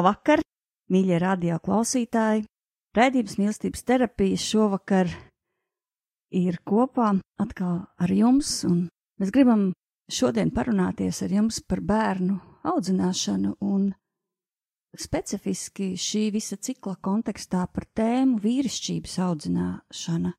Labvakar, mīļie radio klausītāji! Raidījums mīlestības terapijas šovakar ir kopā atkal ar jums, un mēs gribam šodien parunāties ar jums par bērnu audzināšanu un specifiski šī visa cikla kontekstā par tēmu vīrišķības audzināšana.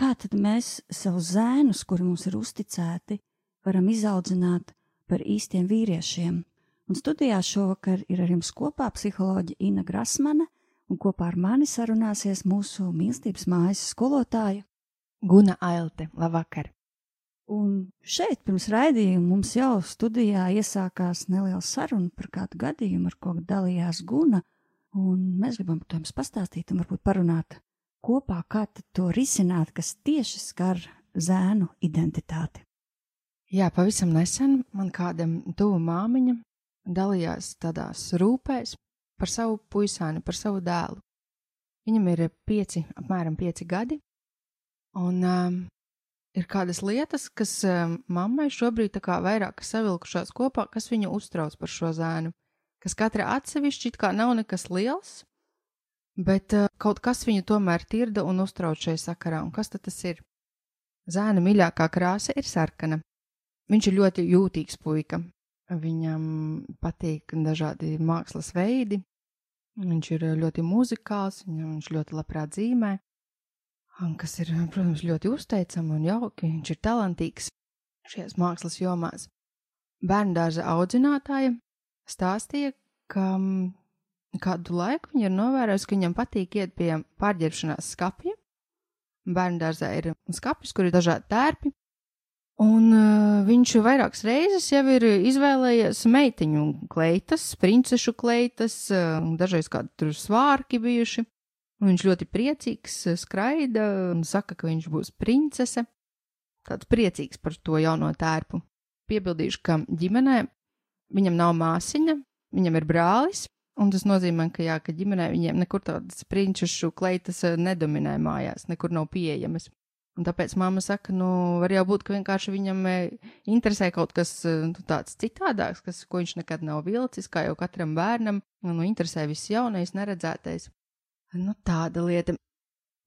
Kā tad mēs savus zēnus, kuri mums ir uzticēti, varam izaudzināt par īstiem vīriešiem? Un studijā šovakar ir ar jums kopā psiholoģija Ina Grasmane, un kopā ar mani sarunāsies mūsu mīlestības mājas skolotāja Guna Ailte. Labvakar! Un šeit pirms raidījuma mums jau studijā iesākās neliela saruna par kādu gadījumu, ar ko dalījās Guna, un mēs gribam par to jums pastāstīt un varbūt parunāt kopā, kā to risināt, kas tieši skar zēnu identitāti. Jā, pavisam nesen man kādam tuvu māmiņa dalījās tādās rūpēs par savu puisāni, par savu dēlu. Viņam ir pieci, apmēram pieci gadi, un um, ir kādas lietas, kas um, mammai šobrīd tā kā vairāk savilkušās kopā, kas viņu uztrauc par šo zēnu, kas katra atsevišķi it kā nav nekas liels, bet uh, kaut kas viņu tomēr tirda un uztrauc šajā sakarā, un kas tad tas ir? Zēna mīļākā krāsa ir sarkana. Viņš ir ļoti jūtīgs puika, Viņam patīk dažādi mākslas veidi. Viņš ir ļoti muzikāls, viņš ļoti labprāt zīmē. Un kas ir, protams, ļoti uzteicami un jauki. Viņš ir talantīgs šajās mākslas jomās. Bērndārza audzinātāja stāstīja, ka kādu laiku viņa ir novērojusi, ka viņam patīk iet pie pārģērbšanās skapja. Bērndārzā ir skapis, kur ir dažādi tērpi, Un uh, viņš vairākas reizes jau ir izvēlējies meiteņu kleitas, princešu kleitas, uh, dažreiz kādi tur svārki bijuši. Un viņš ļoti priecīgs skraida un saka, ka viņš būs princese. Tāds priecīgs par to jauno tērpu. Piebildīšu, ka ģimenē viņam nav māsiņa, viņam ir brālis, un tas nozīmē, ka, jā, ka ģimenē viņiem nekur tādas princešu kleitas nedominē mājās, nekur nav pieejamas. Un tāpēc mamma saka, nu, var jau būt, ka vienkārši viņam e, interesē kaut kas e, nu, tāds citādāks, kas, ko viņš nekad nav vilcis, kā jau katram bērnam, nu, interesē viss jaunais, neredzētais. Nu, tāda lieta.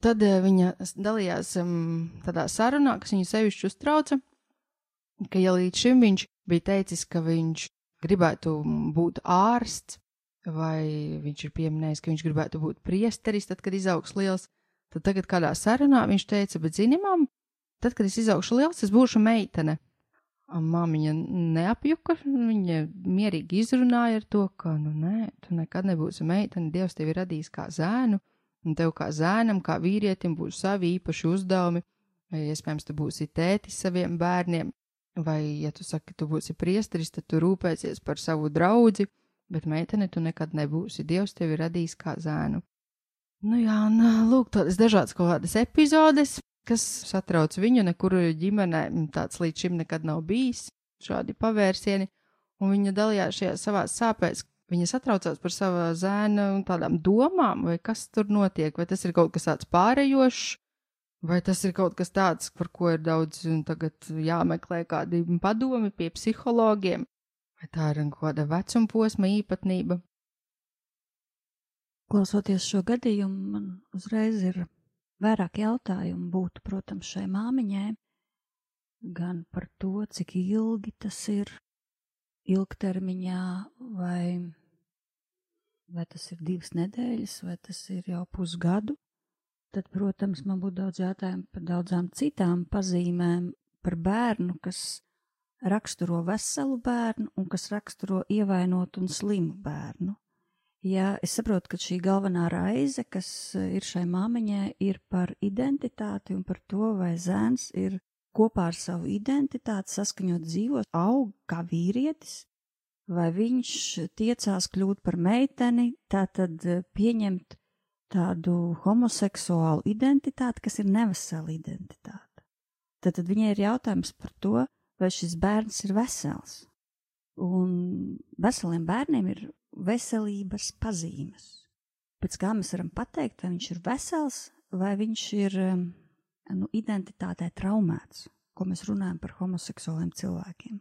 Tad e, viņa dalījās um, tādā sarunā, kas viņu sevišķi uztrauca, ka ja līdz šim viņš bija teicis, ka viņš gribētu būt ārsts, vai viņš ir pieminējis, ka viņš gribētu būt priesteris, tad, kad izaugs liels, Tad tagad kādā sarunā viņš teica, bet zini, mam, tad, kad es izaugšu liels, es būšu meitene. Māmiņa neapjuka, viņa mierīgi izrunāja ar to, ka, nu, nē, tu nekad nebūsi meitene, Dievs tevi radīs kā zēnu, un tev kā zēnam, kā vīrietim būs savi īpaši uzdevumi, vai iespējams tu būsi tētis saviem bērniem, vai, ja tu saki, tu būsi priesteris, tad tu rūpēsies par savu draudzi, bet meitene tu nekad nebūsi, Dievs tevi radīs kā zēnu. Nu jā, un lūk, tādas dažādas kaut kādas epizodes, kas satrauc viņu, nekur ģimenē tāds līdz šim nekad nav bijis, šādi pavērsieni, un viņa dalījās šajā savā sāpēs. Viņa satraucās par savu zēnu tādām domām, vai kas tur notiek, vai tas ir kaut kas tāds pārējošs, vai tas ir kaut kas tāds, par ko ir daudz tagad jāmeklē kādi padomi pie psihologiem, vai tā ir kaut kāda vecuma posma īpatnība. Klausoties šo gadījumu, man uzreiz ir vairāk jautājumu būtu, protams, šai māmiņai. gan par to, cik ilgi tas ir ilgtermiņā, vai, vai tas ir divas nedēļas, vai tas ir jau pusgadu. Tad, protams, man būtu daudz jautājumu par daudzām citām pazīmēm par bērnu, kas raksturo veselu bērnu un kas raksturo ievainotu un slimu bērnu. Jā, es saprotu, ka šī galvenā raize, kas ir šai māmiņai, ir par identitāti un par to, vai zēns ir kopā ar savu identitāti saskaņot dzīvot, aug kā vīrietis, vai viņš tiecās kļūt par meiteni, tātad pieņemt tādu homoseksuālu identitāti, kas ir nevesela identitāte. Tad, tad viņai ir jautājums par to, vai šis bērns ir vesels. Un veseliem bērniem ir veselības pazīmes. Pēc kā mēs varam pateikt, vai viņš ir vesels, vai viņš ir um, nu, identitātē traumēts, ko mēs runājam par homoseksuāliem cilvēkiem.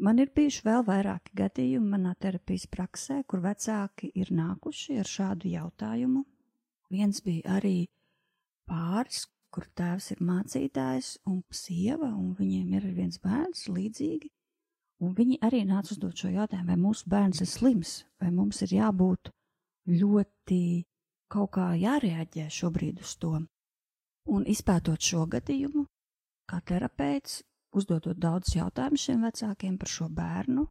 Man ir bijuši vēl vairāki gadījumi manā terapijas praksē, kur vecāki ir nākuši ar šādu jautājumu. Viens bija arī pāris, kur tēvs ir mācītājs un sieva, un viņiem ir viens bērns līdzīgi. Un viņi arī nāca uzdot šo jautājumu, vai mūsu bērns ir slims, vai mums ir jābūt ļoti kaut kā jārēģē šobrīd uz to. Un izpētot šo gadījumu, kā terapeits, uzdodot daudz jautājumu šiem vecākiem par šo bērnu,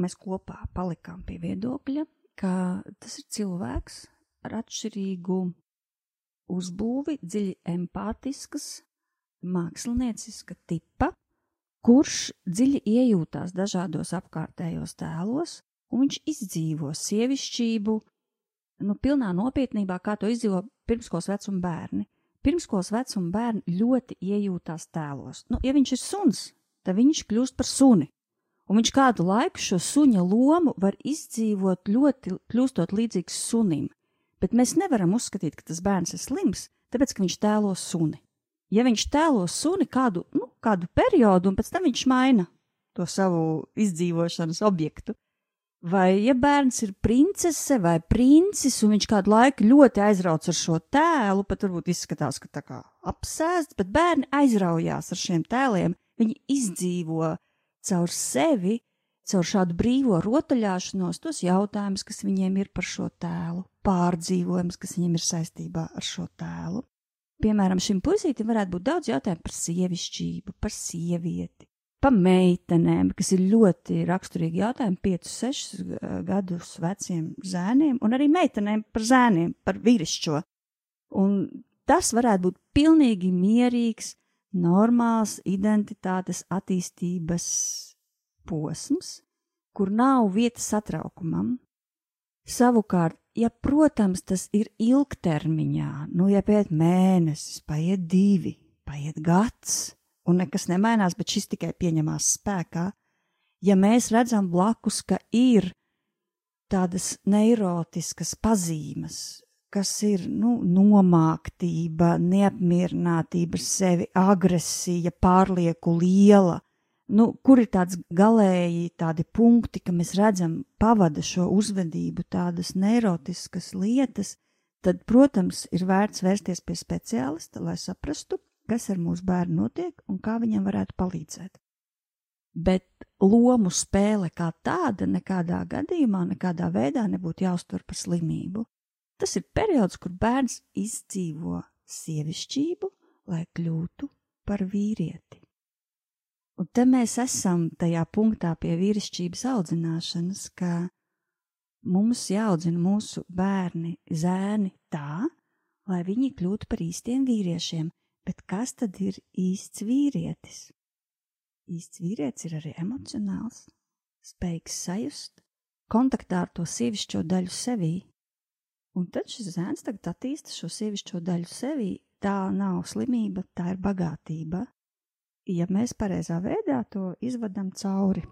mēs kopā palikām pie viedokļa, ka tas ir cilvēks ar atšķirīgu uzbūvi, dziļi empātiskas, mākslinieciska tipa, kurš dziļi iejūtās dažādos apkārtējos tēlos, un viņš izdzīvo sievišķību, nu, pilnā nopietnībā, kā to izdzīvo pirmskolas vecuma bērni. Pirmskolas vecuma bērni ļoti iejūtās tēlos. Nu, ja viņš ir suns, tad viņš kļūst par suni. Un viņš kādu laiku šo suņa lomu var izdzīvot ļoti, kļūstot līdzīgs sunim bet mēs nevaram uzskatīt, ka tas bērns ir slims, tāpēc, ka viņš tēlo suni. Ja viņš tēlo suni kādu, nu, kādu periodu, un pēc tam viņš maina to savu izdzīvošanas objektu, vai ja bērns ir princese vai princis, un viņš kādu laiku ļoti aizrauc ar šo tēlu, pat varbūt izskatās, ka tā kā apsēsts, bet bērni aizraujās ar šiem tēliem, viņi izdzīvo caur sevi, caur šādu brīvo rotaļāšanos, tos jautājumus, kas viņiem ir par šo tēlu pārdzīvojums, kas viņam ir saistībā ar šo tēlu. Piemēram, šim puisītim varētu būt daudz jautājumu par sievišķību, par sievieti, par meitenēm, kas ir ļoti raksturīgi jautājumi 5, 6 gadus veciem zēniem, un arī meitenēm par zēniem, par vīrišķo. Un tas varētu būt pilnīgi mierīgs, normāls identitātes attīstības posms, kur nav vietas satraukumam. Savukārt, ja, protams, tas ir ilgtermiņā, nu, ja pēc mēnesis, paiet divi, paiet gads, un nekas nemainās, bet šis tikai pieņemās spēkā, ja mēs redzam blakus, ka ir tādas neirotiskas pazīmes, kas ir nu, nomāktība, neapmierinātība ar sevi, agresija, pārlieku liela, nu, kur ir tāds galēji tādi punkti, ka mēs redzam, pavada šo uzvedību tādas neirotiskas lietas, tad, protams, ir vērts vērsties pie speciālista, lai saprastu, kas ar mūsu bērnu notiek un kā viņam varētu palīdzēt. Bet lomu spēle kā tāda nekādā gadījumā, nekādā veidā nebūtu jāuztver par slimību. Tas ir periods, kur bērns izdzīvo sievišķību, lai kļūtu par vīrieti. Un te mēs esam tajā punktā pie vīrišķības audzināšanas, ka mums jāaudzina mūsu bērni, zēni tā, lai viņi kļūtu par īstiem vīriešiem. Bet kas tad ir īsts vīrietis? Īsts vīrietis ir arī emocionāls, spējīgs sajust, kontaktā ar to sievišķo daļu sevī. Un tad šis zēns tagad attīsta šo sievišķo daļu sevī. Tā nav slimība, tā ir bagātība ja mēs pareizā veidā to izvadam cauri.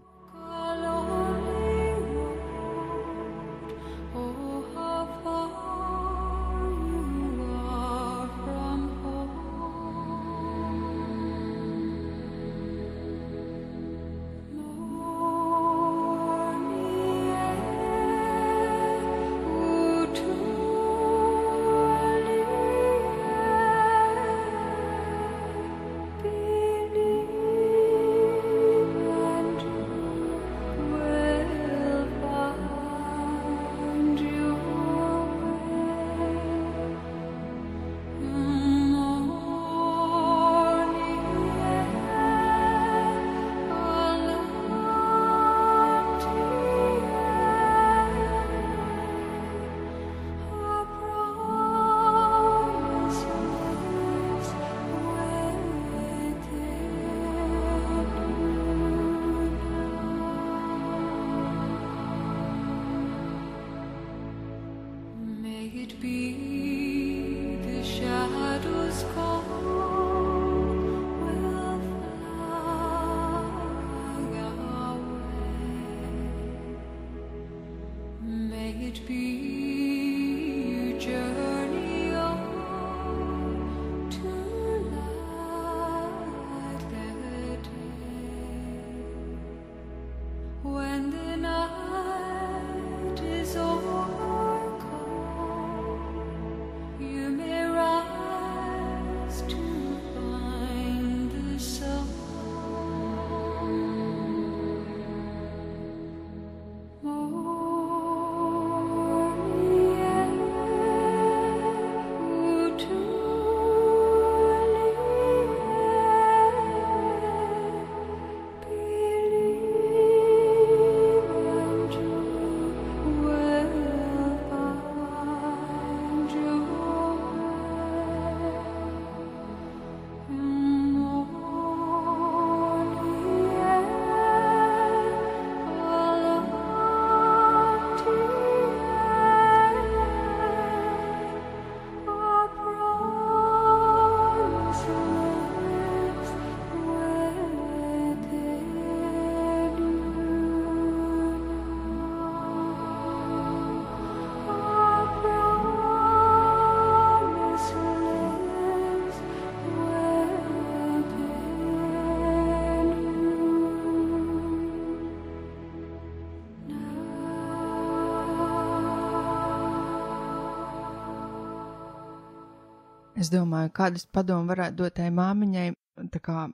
Es domāju, kādas padomu varētu dot tai māmiņai, tā kā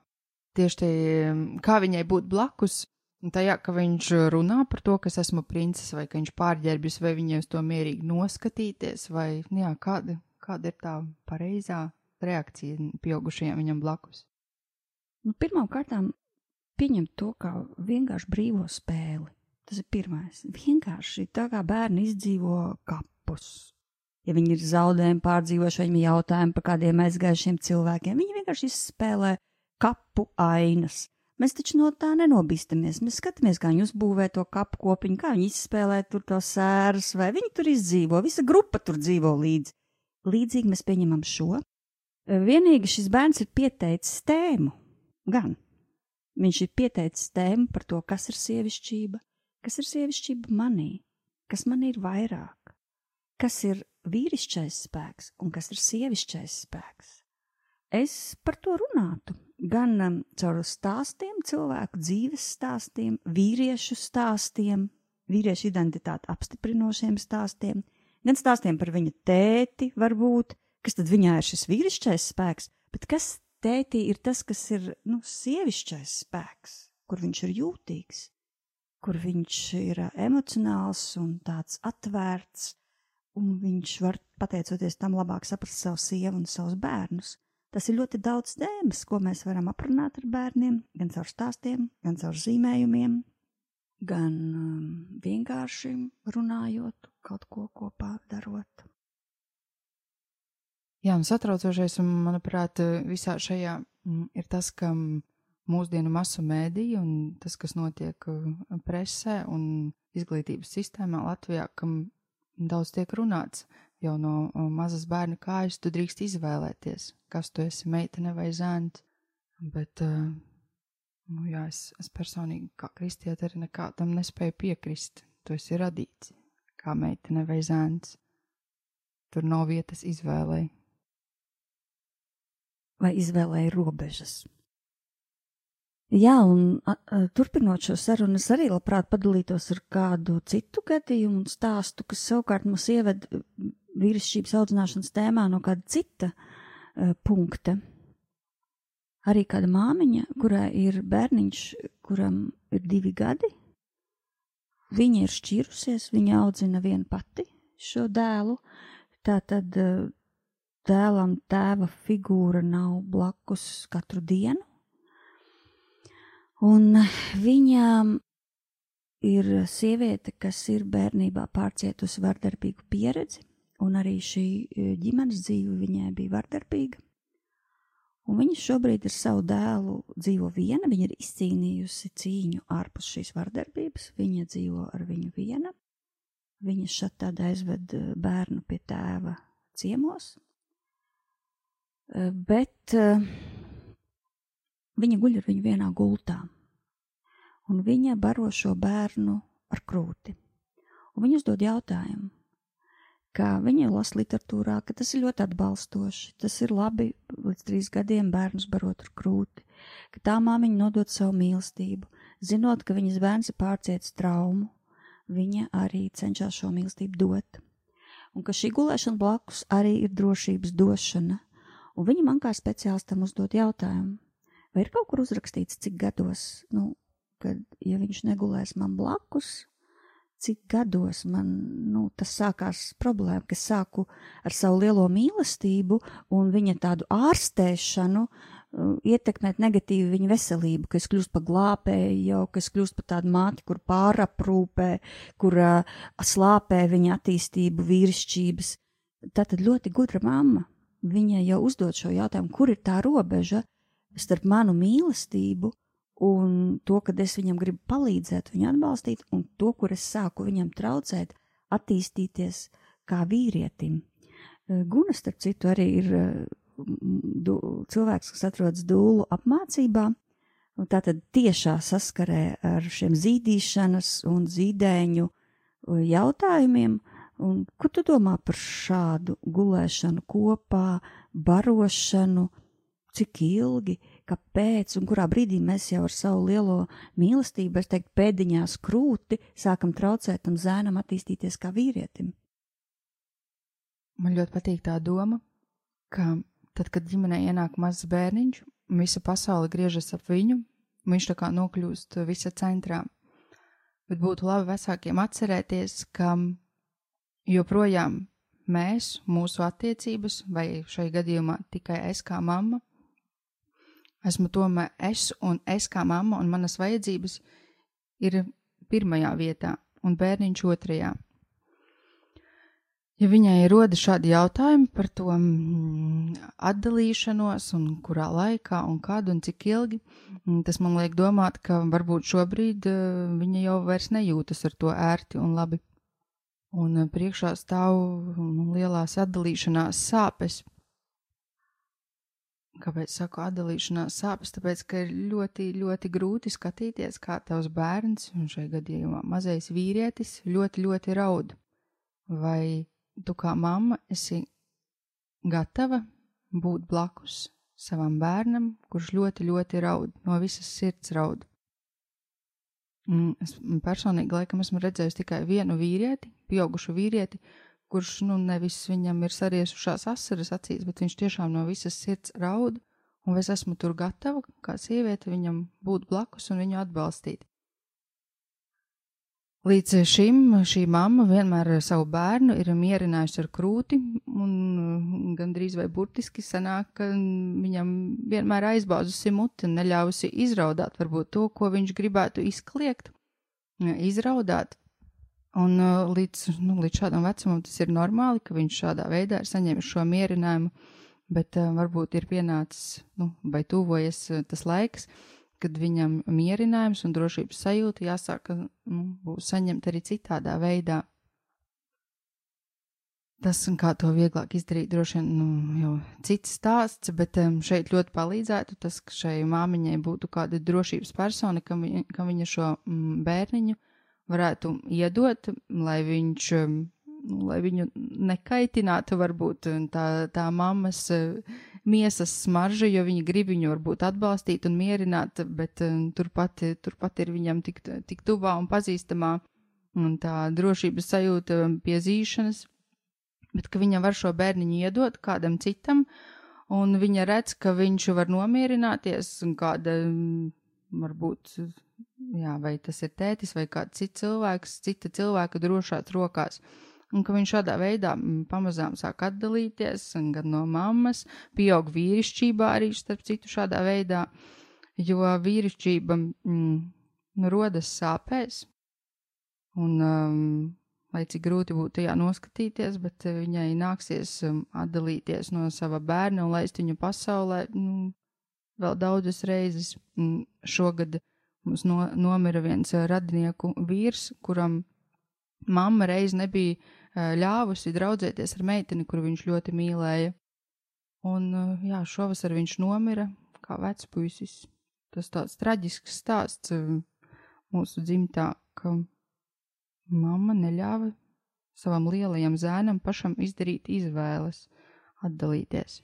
tieši tie, kā viņai būt blakus, tajā, ka viņš runā par to, ka es esmu princis, vai ka viņš pārģērbjas, vai viņai uz to mierīgi noskatīties, vai, nu jā, kāda, kāda ir tā pareizā reakcija pieaugušajiem viņam blakus. Nu, Pirmām kārtām pieņemt to kā vienkārši brīvo spēli. Tas ir pirmais. Vienkārši tā kā bērni izdzīvo kapus. Ja viņi ir zaudējumi pārdzīvojuši, viņiem jautājumi par kādiem aizgājušiem cilvēkiem, viņi vienkārši izspēlē kapu ainas. Mēs taču no tā nenobīstamies. Mēs skatāmies, kā viņi uzbūvē to kapu kopiņu, kā viņi izspēlē tur to sērus, vai viņi tur izdzīvo. Visa grupa tur dzīvo līdzi. Līdzīgi mēs pieņemam šo. Vienīgi šis bērns ir pieteicis tēmu. Gan viņš ir pieteicis tēmu par to, kas ir sievišķība, kas ir sievišķība manī, kas man ir vairāk, kas ir vīrišķais spēks un kas ir sievišķais spēks. Es par to runātu gan um, caur stāstiem, cilvēku dzīves stāstiem, vīriešu stāstiem, vīriešu identitāti apstiprinošiem stāstiem, gan stāstiem par viņa tēti, varbūt, kas tad viņā ir šis vīrišķais spēks, bet kas tētī ir tas, kas ir nu, sievišķais spēks, kur viņš ir jūtīgs, kur viņš ir emocionāls un tāds atvērts, un viņš var, pateicoties tam, labāk saprast savu sievu un savus bērnus. Tas ir ļoti daudz tēmas, ko mēs varam aprunāt ar bērniem, gan caur stāstiem, gan caur zīmējumiem, gan um, vienkārši runājot, kaut ko kopā darot. Jā, un satraucošais, un, manuprāt, visā šajā mm, ir tas, ka mūsdienu masu mēdīja un tas, kas notiek uh, presē un izglītības sistēmā Latvijā, kam daudz tiek runāts jau no mazas bērna kājas, tu drīkst izvēlēties, kas tu esi, meitene vai zēns. Bet, nu, jā, es, es personīgi, kā kristieti, arī nekādam nespēju piekrist. Tu esi radīts kā meitene vai zēns. Tur nav vietas izvēlei. Vai izvēlēji robežas? Jā, un a, a, turpinot šo sarunu, es arī labprāt padalītos ar kādu citu gadījumu un stāstu, kas savukārt mūs ieved vīrišķības audzināšanas tēmā no kāda cita uh, punkta. Arī kāda māmiņa, kurai ir bērniņš, kuram ir divi gadi, viņa ir šķīrusies, viņa audzina viena pati šo dēlu. Tā tad uh, dēlam tēva figūra nav blakus katru dienu Un viņām ir sieviete, kas ir bērnībā pārcietusi vardarbīgu pieredzi, un arī šī e, ģimenes dzīve viņai bija vardarbīga. Un viņa šobrīd ar savu dēlu dzīvo viena, viņa ir izcīnījusi cīņu ārpus šīs vardarbības, viņa dzīvo ar viņu viena. Viņa šeit tad aizved e, bērnu pie tēva ciemos, bet Viņa guļ ar viņu vienā gultā, un viņa baro šo bērnu ar krūti. Un viņa uzdod jautājumu, kā viņa lasa literatūrā, ka tas ir ļoti atbalstoši, tas ir labi līdz trīs gadiem bērnus barot ar krūti, ka tā māmiņa nodod savu mīlestību, zinot, ka viņas bērns ir pārcietis traumu, viņa arī cenšas šo mīlestību dot, un ka šī gulēšana blakus arī ir drošības došana, un viņa man kā speciālistam uzdod jautājumu, Vai ir kaut kur uzrakstīts, cik gados, nu, kad, ja viņš negulēs man blakus, cik gados man, nu, tas sākās problēma, ka sāku ar savu lielo mīlestību un viņa tādu ārstēšanu uh, ietekmēt negatīvi viņa veselību, ka es kļūstu par glābēju, ka es kļūstu par tādu māti, kur pāraprūpē, kur uh, slāpē viņa attīstību, vīrišķības. Tā tad ļoti gudra mamma. Viņa jau uzdod šo jautājumu, kur ir tā robeža, starp manu mīlestību un to, kad es viņam gribu palīdzēt, viņu atbalstīt, un to, kur es sāku viņam traucēt, attīstīties kā vīrietim. Eh, Guna, starp citu, arī ir eh, cilvēks, kas atrodas dūlu apmācībā, un tātad tiešā saskarē ar šiem zīdīšanas un zīdēņu eh, jautājumiem, un ko tu domā par šādu gulēšanu kopā, barošanu, cik ilgi, kāpēc un kurā brīdī mēs jau ar savu lielo mīlestību, es teiktu, pēdiņās krūti sākam traucēt tam zēnam attīstīties kā vīrietim. Man ļoti patīk tā doma, ka tad, kad ģimenē ienāk mazs bērniņš, visa pasaule griežas ap viņu, viņš tā kā nokļūst visa centrā. Bet būtu labi vecākiem atcerēties, ka joprojām mēs, mūsu attiecības, vai šai gadījumā tikai es kā mamma, esmu tomēr es un es kā mamma un manas vajadzības ir pirmajā vietā un bērniņš otrajā. Ja viņai rodas šādi jautājumi par to mm, atdalīšanos, un kurā laikā, un kad un cik ilgi, mm, tas man liek domāt, ka varbūt šobrīd uh, viņa jau vairs nejūtas ar to ērti un labi. Un uh, priekšā stāv mm, lielās atdalīšanās sāpes. Kāpēc saku atdalīšanās sāpes? Tāpēc, ka ir ļoti, ļoti grūti skatīties, kā tavs bērns, un šajā gadījumā mazais vīrietis, ļoti, ļoti raud. Vai tu kā mamma esi gatava būt blakus savam bērnam, kurš ļoti, ļoti raud, no visas sirds raud. Es personīgi laikam esmu redzējis tikai vienu vīrieti, pieaugušu vīrieti, kurš nu nevis viņam ir sariesušās asaras acīs, bet viņš tiešām no visas sirds raud, un es esmu tur gatava, kā sieviete, viņam būt blakus un viņu atbalstīt. Līdz šim šī mamma vienmēr savu bērnu ir mierinājusi ar krūti, un mm, gandrīz vai burtiski sanāk, ka viņam vienmēr aizbāzusi muti un neļāvusi izraudāt varbūt to, ko viņš gribētu izkliegt, izraudāt. Un līdz, nu, līdz šādam vecumam tas ir normāli, ka viņš šādā veidā ir saņēmis šo mierinājumu, bet uh, varbūt ir pienācis, nu, vai tuvojas uh, tas laiks, uh, kad viņam mierinājums un drošības sajūta jāsāk nu, saņemt arī citādā veidā. Tas, kā to vieglāk izdarīt, droši vien nu, jau cits stāsts, bet um, šeit ļoti palīdzētu tas, ka šai māmiņai būtu kāda drošības persona, ka viņa, ka viņa šo mm, bērniņu varētu iedot, lai viņš, um, lai viņu nekaitinātu varbūt tā, tā mammas uh, miesas smarža, jo viņi grib viņu varbūt atbalstīt un mierināt, bet um, turpat, turpat ir viņam tik, tik tuvā un pazīstamā un tā drošības sajūta pie zīšanas, bet ka viņa var šo bērniņu iedot kādam citam, un viņa redz, ka viņš var nomierināties un kāda, varbūt, jā, vai tas ir tētis vai kāds cits cilvēks, cita cilvēka drošās rokās. Un ka viņš šādā veidā mm, pamazām sāk atdalīties gan no mammas, pieaug vīrišķībā arī starp citu šādā veidā, jo vīrišķība mm, rodas sāpēs, un um, lai cik grūti būtu tajā noskatīties, bet viņai nāksies um, atdalīties no sava bērna un laist viņu pasaulē nu, vēl daudzas reizes. Šogad mums no, nomira viens radinieku vīrs, kuram mamma reiz nebija ļāvusi draudzēties ar meiteni, kuru viņš ļoti mīlēja. Un, jā, šovasar viņš nomira kā vecpuisis. Tas tāds traģisks stāsts mūsu dzimtā, ka mamma neļāva savam lielajam zēnam pašam izdarīt izvēles, atdalīties.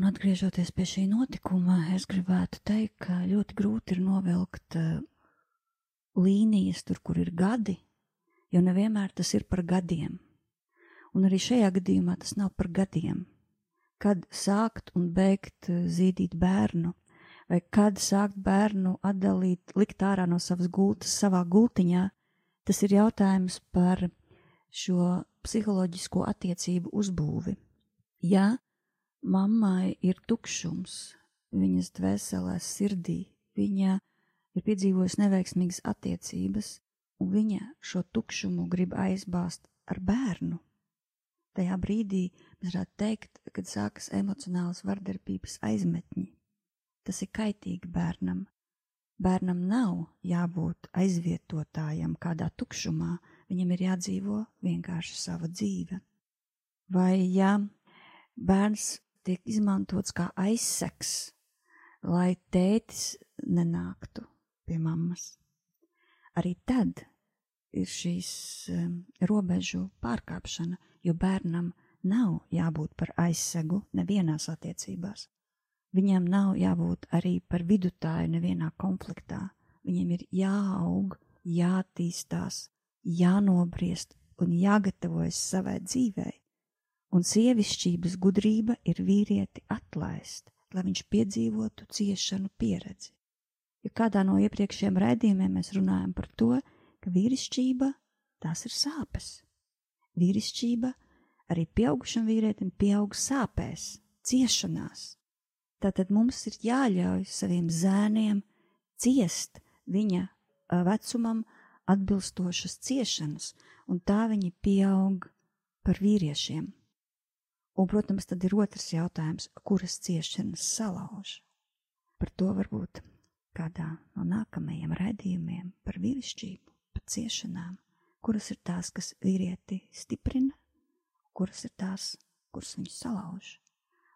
Un atgriežoties pie šī notikuma, es gribētu teikt, ka ļoti grūti ir novilkt uh, līnijas tur, kur ir gadi, jo nevienmēr tas ir par gadiem. Un arī šajā gadījumā tas nav par gadiem. Kad sākt un beigt uh, zīdīt bērnu, vai kad sākt bērnu atdalīt, likt ārā no savas gultas savā gultiņā, tas ir jautājums par šo psiholoģisko attiecību uzbūvi. Ja mammai ir tukšums viņas dvēselē, sirdī, viņa ir piedzīvojusi neveiksmīgas attiecības, un viņa šo tukšumu grib aizbāzt ar bērnu. Tajā brīdī mēs varētu teikt, kad sākas emocionālas vardarbības aizmetņi. Tas ir kaitīgi bērnam. Bērnam nav jābūt aizvietotājam kādā tukšumā, viņam ir jādzīvo vienkārši sava dzīve. Vai ja bērns tiek izmantots kā aizseks, lai tētis nenāktu pie mammas, arī tad ir šīs um, robežu pārkāpšana, jo bērnam nav jābūt par aizsegu nevienās attiecībās. Viņam nav jābūt arī par vidutāju nevienā konfliktā. Viņam ir jāaug, jātīstās, jānobriest un jāgatavojas savai dzīvei, un sievišķības gudrība ir vīrieti atlaist, lai viņš piedzīvotu ciešanu pieredzi. Ja kādā no iepriekšējiem raidījumiem mēs runājam par to, ka vīrišķība tās ir sāpes. Vīrišķība arī pieaugušam vīrietim pieaug sāpēs, ciešanās. Tātad mums ir jāļauj saviem zēniem ciest viņa vecumam, atbilstošas ciešanas, un tā viņi pieaug par vīriešiem. Un, protams, tad ir otrs jautājums, kuras ciešanas salauž. Par to varbūt kādā no nākamajiem raidījumiem par vīrišķību, par ciešanām, kuras ir tās, kas vīrieti stiprina, kuras ir tās, kuras viņš salauž,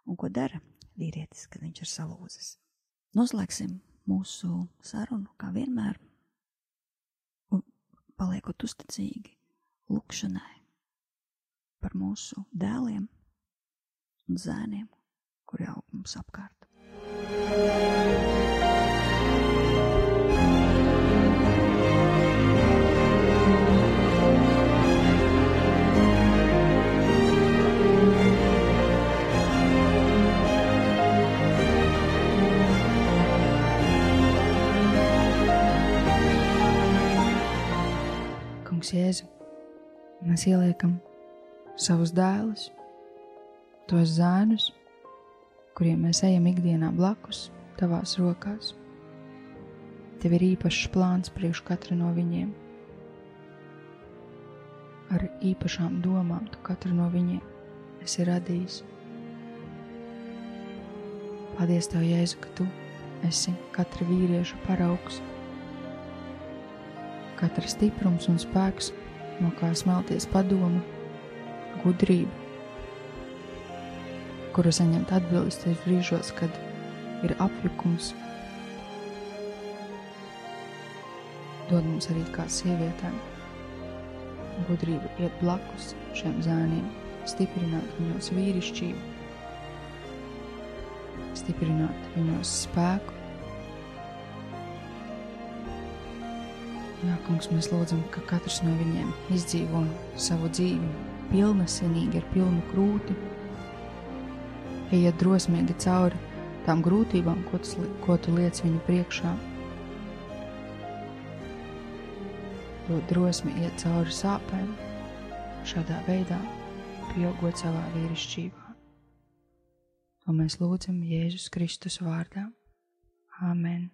un ko dara vīrietis, kad viņš ir salūzis. Noslēgsim mūsu sarunu, kā vienmēr, paliekot uzticīgi lūkšanai par mūsu dēliem un zēniem, kuri aug mums apkārt. Kungs, Jēzu, mēs ieliekam savus dēlus, tos zēnus, kuriem mēs ejam ikdienā blakus, tavās rokās. Tev ir īpašs plāns priekš katra no viņiem. Ar īpašām domām tu katru no viņiem esi radījis. Paldies, Tev, Jēzu, ka Tu esi katra vīrieša paraugs katra stiprums un spēks, no kā smelties padomu, gudrība, kuru saņemt atbildes brīžos, kad ir apjukums. Dod mums arī kā sievietēm gudrību iet blakus šiem zēniem, stiprināt viņos vīrišķību, stiprināt viņos spēku Jā, kungs, mēs lūdzam, ka katrs no viņiem izdzīvo savu dzīvi pilnesenīgi, ar pilnu krūti, ejiet drosmīgi cauri tām grūtībām, ko tu, ko tu liec viņu priekšā. Dod drosmi iet cauri sāpēm, šādā veidā pieaugot savā vīrišķībā. To mēs lūdzam Jēzus Kristus vārdā. Āmen!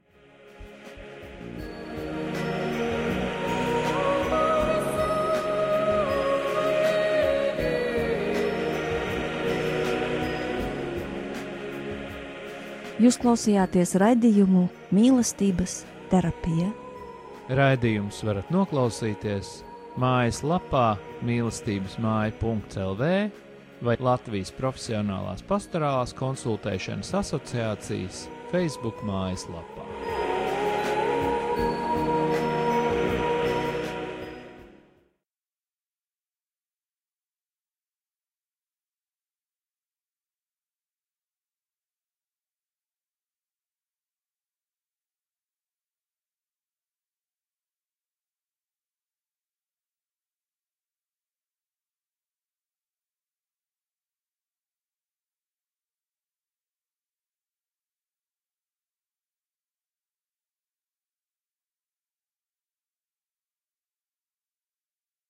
Jūs klausījāties raidījumu mīlestības terapija. Raidījumus varat noklausīties mājaslapā mīlestības māja.lv vai Latvijas Profesionālās pastorālās konsultēšanas asociācijas Facebook mājaslapā.